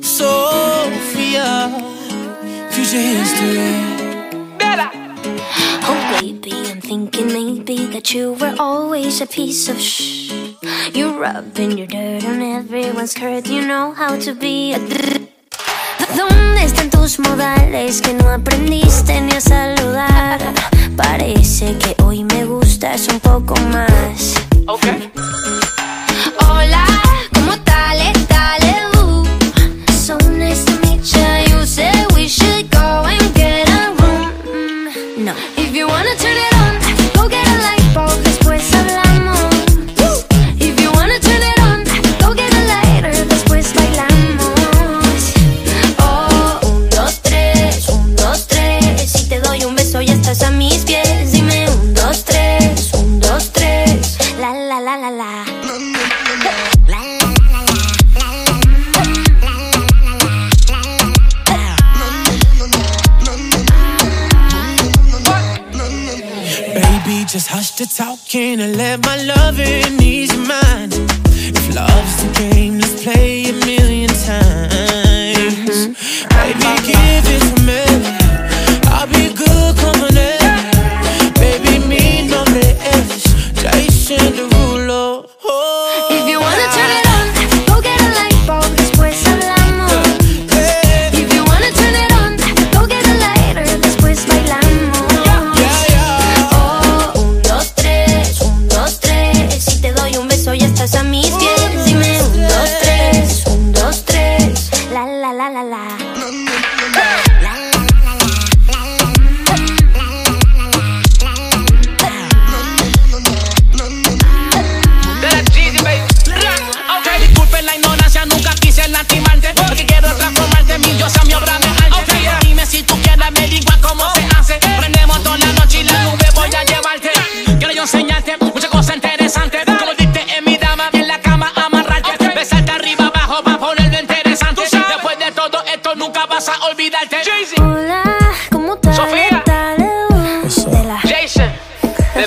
Sophia, future history. Bella. Oh, baby, I'm thinking maybe that you were always a piece of shh. You're rubbing your dirt on everyone's skirt. You know how to be a. ¿Dónde están tus modales que no aprendiste ni a saludar? Parece que hoy me gustas un poco más. Okay. Baby, just hush the talking and let my loving ease your mind. If love's the game, let's play a million times. Mm -hmm. Baby, give it to me. I'll be good company. Baby, me no me es. Jason Derulo. Oh. todo esto nunca vas a olvidarte. Jay-Z. Hola, ¿cómo estás? Sofía. Jason. De